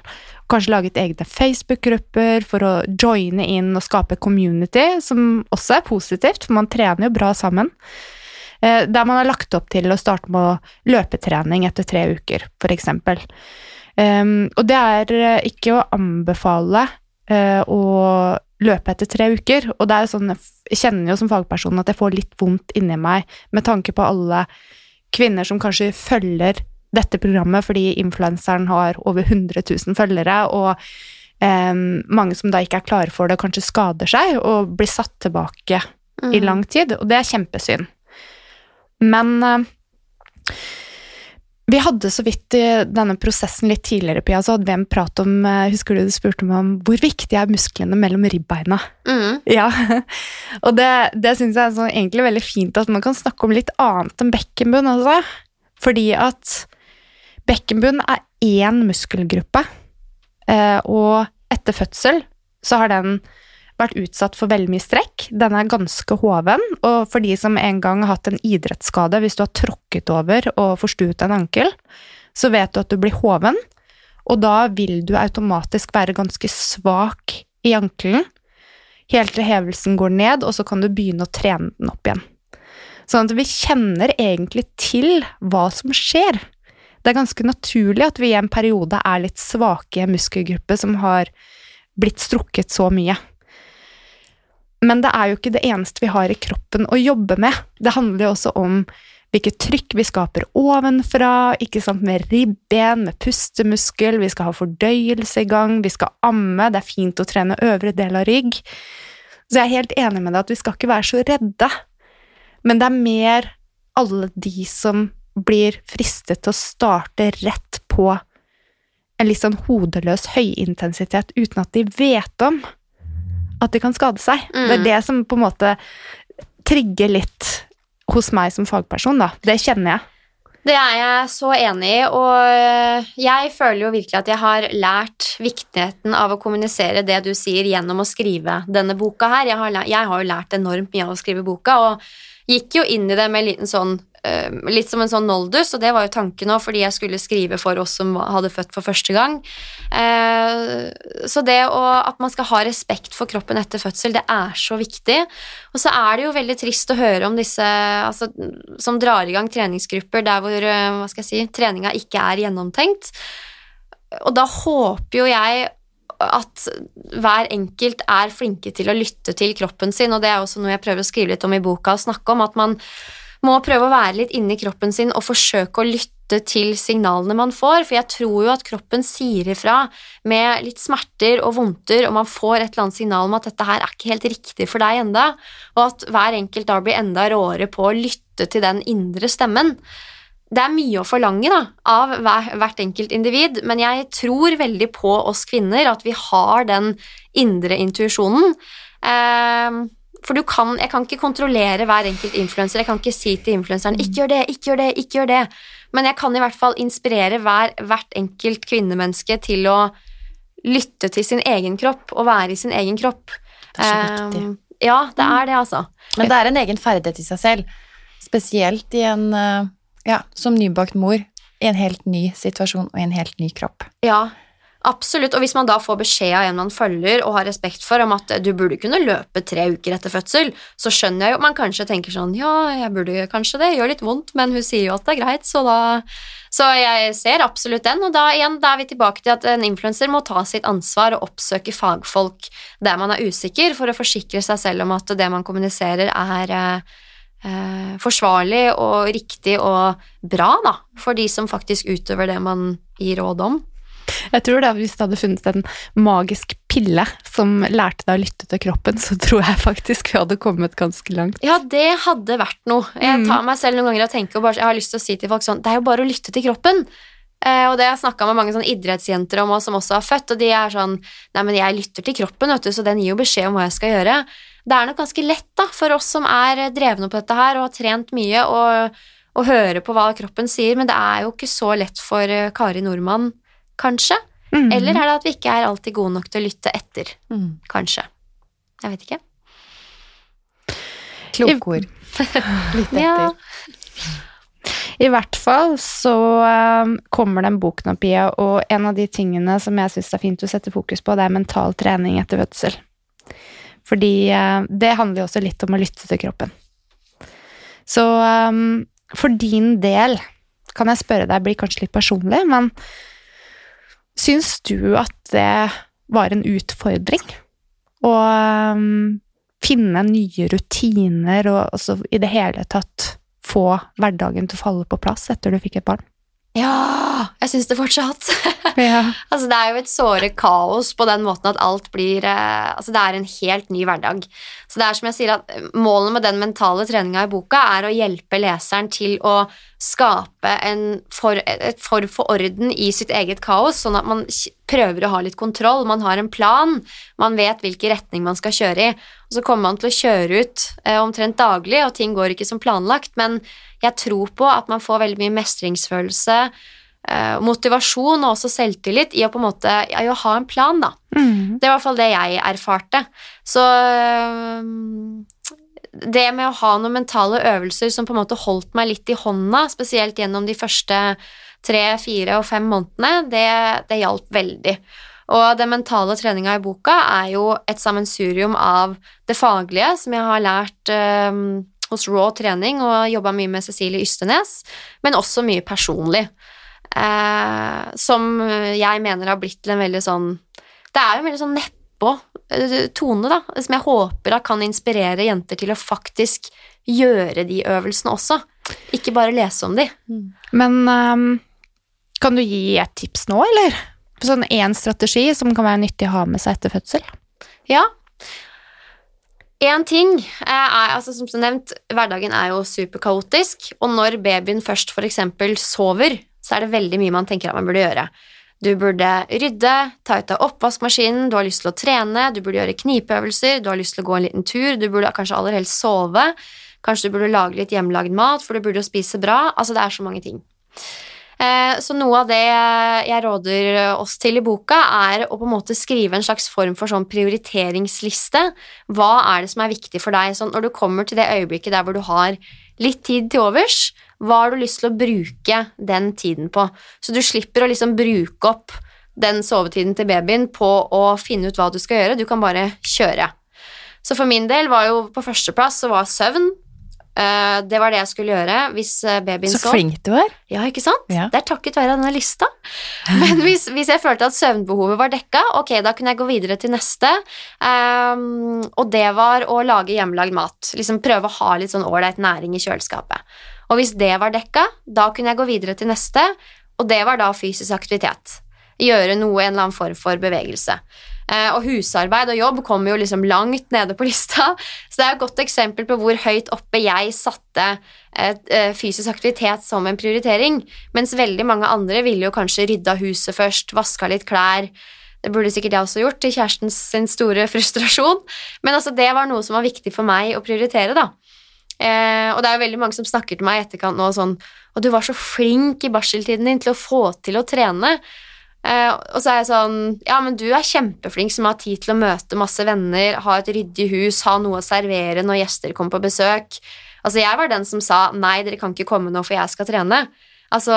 [SPEAKER 1] Kanskje laget egne Facebook-grupper for å joine inn og skape community, som også er positivt, for man trener jo bra sammen. Eh, der man har lagt opp til å starte med løpetrening etter tre uker, eksempel. Um, og det er eh, ikke å anbefale uh, å løpe etter tre uker. Og det er jo sånn, jeg kjenner jo som fagperson at jeg får litt vondt inni meg med tanke på alle kvinner som kanskje følger dette programmet fordi influenseren har over 100 000 følgere, og um, mange som da ikke er klare for det, kanskje skader seg og blir satt tilbake mm. i lang tid. Og det er kjempesynd. Men uh, vi hadde så vidt i denne prosessen litt tidligere, Pia, så hadde vi en prat om eh, Husker du du spurte meg om hvor viktig er musklene mellom ribbeina?
[SPEAKER 2] Mm.
[SPEAKER 1] Ja, og det, det syns jeg er så egentlig veldig fint at man kan snakke om litt annet enn bekkenbunn også. Fordi at bekkenbunn er én muskelgruppe, eh, og etter fødsel så har den vært utsatt for veldig mye strekk. Den er ganske hoven, og for de som en gang har hatt en idrettsskade, hvis du har tråkket over og forstuet en ankel, så vet du at du blir hoven, og da vil du automatisk være ganske svak i ankelen, helt til hevelsen går ned, og så kan du begynne å trene den opp igjen. Sånn at vi kjenner egentlig til hva som skjer. Det er ganske naturlig at vi i en periode er litt svake i en muskelgruppe som har blitt strukket så mye. Men det er jo ikke det eneste vi har i kroppen å jobbe med. Det handler jo også om hvilket trykk vi skaper ovenfra, ikke sant, med ribben, med pustemuskel, vi skal ha fordøyelse i gang, vi skal amme, det er fint å trene øvre del av rygg. Så jeg er helt enig med deg at vi skal ikke være så redde, men det er mer alle de som blir fristet til å starte rett på en litt sånn hodeløs høyintensitet uten at de vet om at de kan skade seg. Mm. Det er det som på en måte trigger litt hos meg som fagperson, da. Det kjenner jeg.
[SPEAKER 2] Det er jeg så enig i, og jeg føler jo virkelig at jeg har lært viktigheten av å kommunisere det du sier, gjennom å skrive denne boka her. Jeg har, jeg har jo lært enormt mye av å skrive boka, og gikk jo inn i det med en liten sånn litt som en sånn noldus, og det var jo tanken òg, fordi jeg skulle skrive for oss som hadde født for første gang. Eh, så det å, at man skal ha respekt for kroppen etter fødsel, det er så viktig. Og så er det jo veldig trist å høre om disse altså, som drar i gang treningsgrupper der hvor eh, hva skal jeg si, treninga ikke er gjennomtenkt. Og da håper jo jeg at hver enkelt er flinke til å lytte til kroppen sin, og det er også noe jeg prøver å skrive litt om i boka og snakke om, at man må prøve å være litt inni kroppen sin og forsøke å lytte til signalene man får, for jeg tror jo at kroppen sier ifra med litt smerter og vondter, og man får et eller annet signal om at dette her er ikke helt riktig for deg enda, og at hver enkelt da blir enda råere på å lytte til den indre stemmen. Det er mye å forlange da, av hvert enkelt individ, men jeg tror veldig på oss kvinner, at vi har den indre intuisjonen. Eh, for du kan, jeg kan ikke kontrollere hver enkelt influenser. Jeg kan ikke si til influenseren 'ikke gjør det, ikke gjør det', ikke gjør det. Men jeg kan i hvert fall inspirere hver, hvert enkelt kvinnemenneske til å lytte til sin egen kropp og være i sin egen kropp.
[SPEAKER 3] Det er så viktig.
[SPEAKER 2] Um, ja, det er det, altså.
[SPEAKER 3] Men det er en egen ferdighet i seg selv. Spesielt i en eh, Ja, som nybakt mor. I en helt ny situasjon og i en helt ny kropp.
[SPEAKER 2] Ja, absolutt. Og hvis man da får beskjed av en man følger og har respekt for om at du burde kunne løpe tre uker etter fødsel, så skjønner jeg jo man kanskje tenker sånn ja, jeg burde kanskje det, gjør litt vondt, men hun sier jo at det er greit, så da Så jeg ser absolutt den, og da igjen, da er vi tilbake til at en influenser må ta sitt ansvar og oppsøke fagfolk der man er usikker, for å forsikre seg selv om at det man kommuniserer, er eh, eh, forsvarlig og riktig og bra, da, for de som faktisk utøver det man gir råd om.
[SPEAKER 1] Jeg tror da Hvis det hadde funnes en magisk pille som lærte deg å lytte til kroppen, så tror jeg faktisk vi hadde kommet ganske langt.
[SPEAKER 2] Ja, det hadde vært noe. Jeg
[SPEAKER 1] Mm.
[SPEAKER 2] tar meg selv noen ganger og tenker og bare, jeg har lyst til å si til folk sånn, det er jo bare å lytte til kroppen. Eh, og det har jeg snakka med mange sånn idrettsjenter om også, som også har født, og de er sånn Nei, men jeg lytter til kroppen, vet du, så den gir jo beskjed om hva jeg skal gjøre. Det er nok ganske lett da, for oss som er drevne på dette her og har trent mye, og, og høre på hva kroppen sier, men det er jo ikke så lett for eh, Kari Nordmann, kanskje.
[SPEAKER 1] Mm.
[SPEAKER 2] Eller er det at vi ikke er alltid gode nok til å lytte etter, kanskje. Jeg vet ikke.
[SPEAKER 3] Kloke ord. Litt etter.
[SPEAKER 2] Ja.
[SPEAKER 1] I hvert fall så eh, kommer den boken opp, Pia, og en av de tingene som jeg syns er fint å sette fokus på, det er mental trening etter fødsel. Fordi eh, det handler jo også litt om å lytte til kroppen. Så eh, for din del kan jeg spørre deg, blir kanskje litt personlig, men syns du at det var en utfordring å eh, finne nye rutiner og altså i det hele tatt få hverdagen til å falle på plass etter du fikk et barn?
[SPEAKER 2] Ja, jeg syns det fortsatt.
[SPEAKER 1] Ja.
[SPEAKER 2] altså, det er jo et såre kaos på den måten at alt blir eh, Altså, det er en helt ny hverdag. Så det er som jeg sier at målet med den mentale treninga i boka er å hjelpe leseren til å skape en for, et form for orden i sitt eget kaos, sånn at man prøver å ha litt kontroll. Man har en plan, man vet hvilken retning man skal kjøre i. Og så kommer man til å kjøre ut eh, omtrent daglig, og ting går ikke som planlagt, men jeg tror på at man får veldig mye mestringsfølelse, eh, motivasjon og også selvtillit i å på en måte ja, å ha en plan, da.
[SPEAKER 1] Mm.
[SPEAKER 2] Det er i hvert fall det jeg erfarte. Så øhm, det med å ha noen mentale øvelser som på en måte holdt meg litt i hånda, spesielt gjennom de første tre, fire og fem månedene, det, det hjalp veldig. Og den mentale treninga i boka er jo et sammensurium av det faglige, som jeg har lært øhm, hos Raw trening og jobba mye med Cecilie Ystenes, men også mye personlig. Eh, som jeg mener har blitt til en veldig sånn Det er jo en veldig sånn nedpå eh, tone, da, som jeg håper da kan inspirere jenter til å faktisk gjøre de øvelsene også. Ikke bare lese om de.
[SPEAKER 1] Men um, kan du gi et tips nå, eller? Sånn én strategi som kan være nyttig å ha med seg etter fødsel?
[SPEAKER 2] Ja. En ting er, altså som nevnt, hverdagen er jo superkaotisk, og når babyen først eksempel sover, så er det veldig mye man tenker at man burde gjøre. Du burde rydde, ta ut av oppvaskmaskinen, du har lyst til å trene, du burde gjøre knipeøvelser, du har lyst til å gå en liten tur, du burde kanskje aller helst sove, kanskje du burde lage litt hjemmelagd mat, for du burde jo spise bra, altså det er så mange ting. Eh, Så noe av det jeg råder oss til i boka, er å på en måte skrive en slags form for sånn prioriteringsliste. Hva er det som er viktig for deg? Sånn, når du kommer til det øyeblikket der hvor du har litt tid til overs, hva har du lyst til å bruke den tiden på? Så du slipper å liksom bruke opp den sovetiden til babyen på å finne ut hva du skal gjøre. Du kan bare kjøre. Så for min del var jo på førsteplass så var søvn. Eh, Det var det jeg skulle gjøre hvis babyen sov.
[SPEAKER 3] Så flink du er.
[SPEAKER 2] Ja, ikke sant?
[SPEAKER 3] Ja.
[SPEAKER 2] Det er takket være denne lista. Men hvis, hvis jeg følte at søvnbehovet var dekka, ok, da kunne jeg gå videre til neste. Um, og det var å lage hjemmelagd mat. Liksom prøve å ha litt sånn ålreit næring i kjøleskapet. Og hvis det var dekka, da kunne jeg gå videre til neste, og det var da fysisk aktivitet. Gjøre noe, en eller annen form for bevegelse. Eh, og husarbeid og jobb kommer jo liksom langt nede på lista, så det er et godt eksempel på hvor høyt oppe jeg satte eh, eh, fysisk aktivitet som en prioritering, mens veldig mange andre ville jo kanskje rydda huset først, vaska litt klær. Det burde sikkert jeg også gjort, til kjæresten sin store frustrasjon. Men altså, det var noe som var viktig for meg å prioritere, da. Eh, og det er jo veldig mange som snakker til meg i etterkant nå sånn Og du var så flink i barseltiden din til å få til å trene. Eh, og så er jeg sånn Ja, men du er kjempeflink som har tid til å møte masse venner, ha et ryddig hus, ha noe å servere når gjester kommer på besøk. Altså, jeg var den som sa nei, dere kan ikke komme nå, for jeg skal trene. Altså,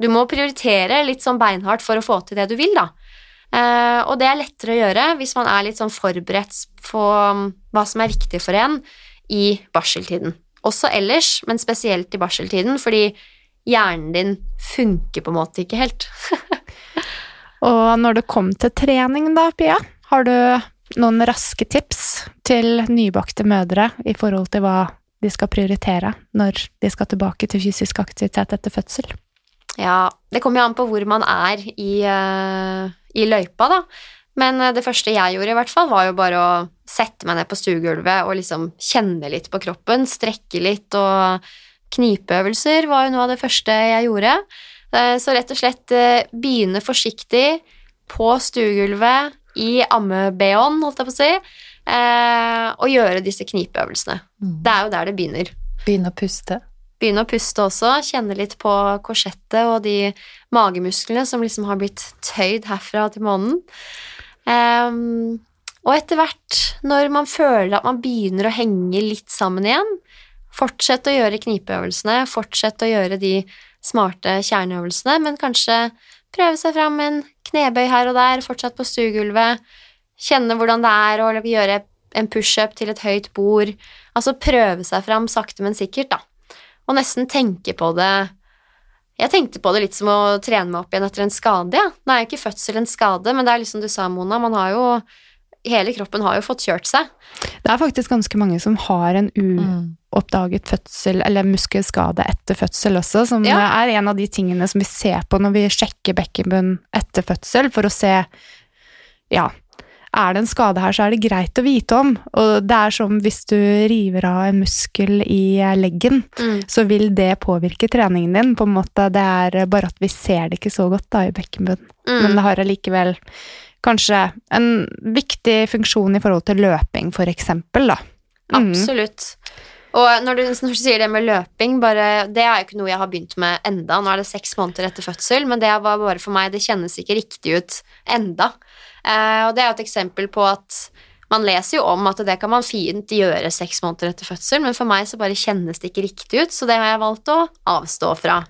[SPEAKER 2] du må prioritere litt sånn beinhardt for å få til det du vil, da. Eh, og det er lettere å gjøre hvis man er litt sånn forberedt på um, hva som er viktig for en i barseltiden. Også ellers, men spesielt i barseltiden, fordi hjernen din funker på en måte ikke helt.
[SPEAKER 1] Og når det kom til trening da, Pia, har du noen raske tips til nybakte mødre i forhold til hva de skal prioritere når de skal tilbake til fysisk aktivitet etter fødsel?
[SPEAKER 2] Ja, det kommer jo an på hvor man er i, uh, i løypa, da. Men uh, det første jeg gjorde, i hvert fall, var jo bare å sette meg ned på stuegulvet og liksom kjenne litt på kroppen, strekke litt og Knipeøvelser var jo noe av det første jeg gjorde. Uh, så rett og slett begynne forsiktig på stuegulvet, i amme-BH-en, holdt jeg på å si, og gjøre disse knipeøvelsene. Mm. Det er jo der det begynner.
[SPEAKER 3] Begynne å puste?
[SPEAKER 2] Begynne å puste også, kjenne litt på korsettet og de magemusklene som liksom har blitt tøyd herfra til månen. Um, og etter hvert, når man føler at man begynner å henge litt sammen igjen, fortsett å gjøre knipeøvelsene, fortsett å gjøre de smarte kjerneøvelsene, men kanskje prøve seg fram med en knebøy her og der, fortsatt på stuegulvet, kjenne hvordan det er å gjøre en pushup til et høyt bord, altså prøve seg fram sakte, men sikkert, da og nesten tenke på det Jeg tenkte på det litt som å trene meg opp igjen etter en skade, ja. Nå er jo ikke fødsel en skade, men det er liksom du sa, Mona, man har jo Hele kroppen har jo fått kjørt seg.
[SPEAKER 1] Det er faktisk ganske mange som har en uoppdaget fødsel, eller muskelskade etter fødsel også, som ja. er en av de tingene som vi ser på når vi sjekker bekkenbunn etter fødsel, for å se ja, er det en skade her, så er det greit å vite om. Og det er som hvis du river av en muskel i leggen, mm. så vil det påvirke treningen din. på en måte. Det er bare at vi ser det ikke så godt da i bekkenbunnen. Mm. Men det har allikevel kanskje en viktig funksjon i forhold til løping, for eksempel, da.
[SPEAKER 2] Mm. Absolutt. Og når du, når du, sier det med løping, bare, det er jo ikke noe jeg har begynt med enda. Nå er det seks måneder etter fødsel, men det var bare for meg, det kjennes ikke riktig ut enda. Eh, og det er jo et eksempel på at man leser jo om at det kan man fint gjøre seks måneder etter fødsel, men for meg så bare kjennes det ikke riktig ut, så det har jeg valgt å avstå fra.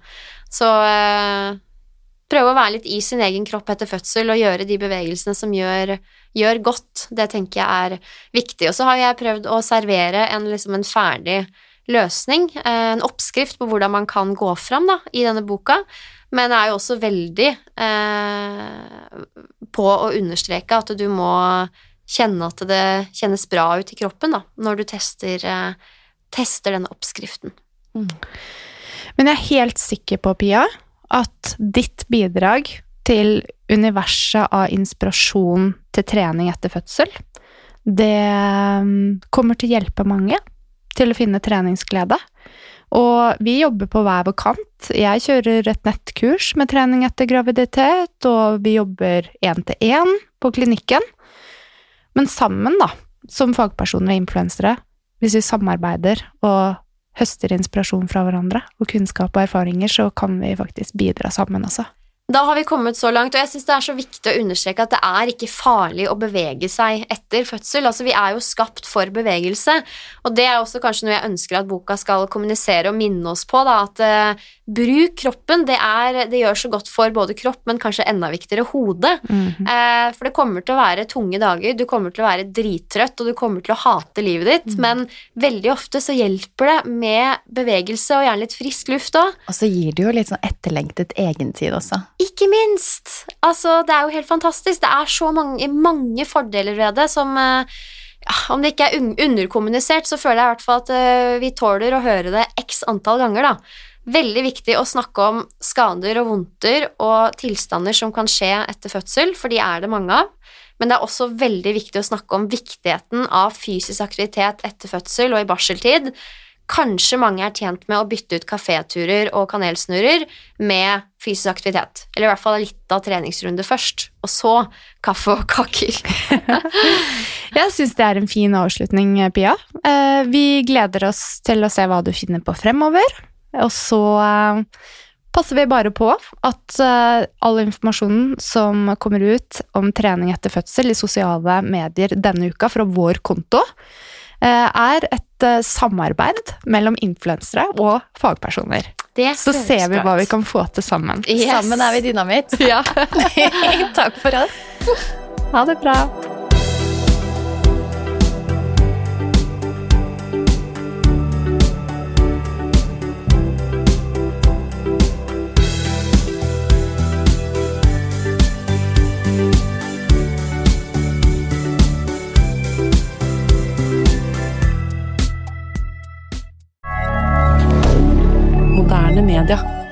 [SPEAKER 2] Så eh, prøve å være litt i sin egen kropp etter fødsel og gjøre de bevegelsene som gjør, gjør godt. Det tenker jeg er viktig. Og så har jeg prøvd å servere en, liksom en ferdig løsning, eh, en oppskrift på hvordan man kan gå fram da, i denne boka, men jeg er jo også veldig eh, på å understreke at du må kjenne at det kjennes bra ut i kroppen da, når du tester, eh, tester denne oppskriften. Mm.
[SPEAKER 1] Men jeg er helt sikker på, Pia, at ditt bidrag til universet av inspirasjon til trening etter fødsel, det mm, kommer til å hjelpe mange til å finne treningsglede. Og vi jobber på hver vår kant. Jeg kjører et nettkurs med trening etter graviditet, og vi jobber én til én på klinikken. Men sammen, da, som fagpersoner og influensere, hvis vi samarbeider og høster inspirasjon fra hverandre og kunnskap og erfaringer, så kan vi faktisk bidra sammen også.
[SPEAKER 2] Da har vi kommet så langt, og jeg syns det er så viktig å understreke at det er ikke farlig å bevege seg etter fødsel. Altså, vi er jo skapt for bevegelse, og det er også kanskje noe jeg ønsker at boka skal kommunisere og minne oss på, da, at uh, bruk kroppen. Det, er, det, gjør så godt for både kropp, men kanskje enda viktigere hodet. Mm -hmm. uh, for det kommer til å være tunge dager, du kommer til å være drittrøtt, og du kommer til å hate livet ditt, mm. men veldig ofte så hjelper det med bevegelse og gjerne litt frisk luft òg.
[SPEAKER 3] Og så gir det jo litt sånn etterlengtet egentid også.
[SPEAKER 2] Ikke minst! Altså, det er jo helt fantastisk. Det er så mange, mange fordeler ved det som ja, Om det ikke er un underkommunisert, så føler jeg i hvert fall at uh, vi tåler å høre det x antall ganger, da. Veldig viktig å snakke om skader og vondter og tilstander som kan skje etter fødsel, for de er det mange av. Men det er også veldig viktig å snakke om viktigheten av fysisk aktivitet etter fødsel og i barseltid. Kanskje mange er tjent med å bytte ut kaféturer og kanelsnurrer med fysisk aktivitet. Eller i hvert fall litt av treningsrunde først, og så kaffe og kaker.
[SPEAKER 1] Jeg syns det er en fin avslutning, Pia. Eh, vi gleder oss til å se hva du finner på fremover. Og så eh, passer vi bare på at eh, all informasjonen som kommer ut om trening etter fødsel i sosiale medier denne uka fra vår konto, er et eh, samarbeid mellom influensere og fagpersoner.
[SPEAKER 2] Det
[SPEAKER 1] Så ser vi hva vi kan få til sammen.
[SPEAKER 2] Yes.
[SPEAKER 3] Sammen er vi dynamitt.
[SPEAKER 1] Ja.
[SPEAKER 3] Takk for oss.
[SPEAKER 1] Ha det bra.
[SPEAKER 4] Moderne media.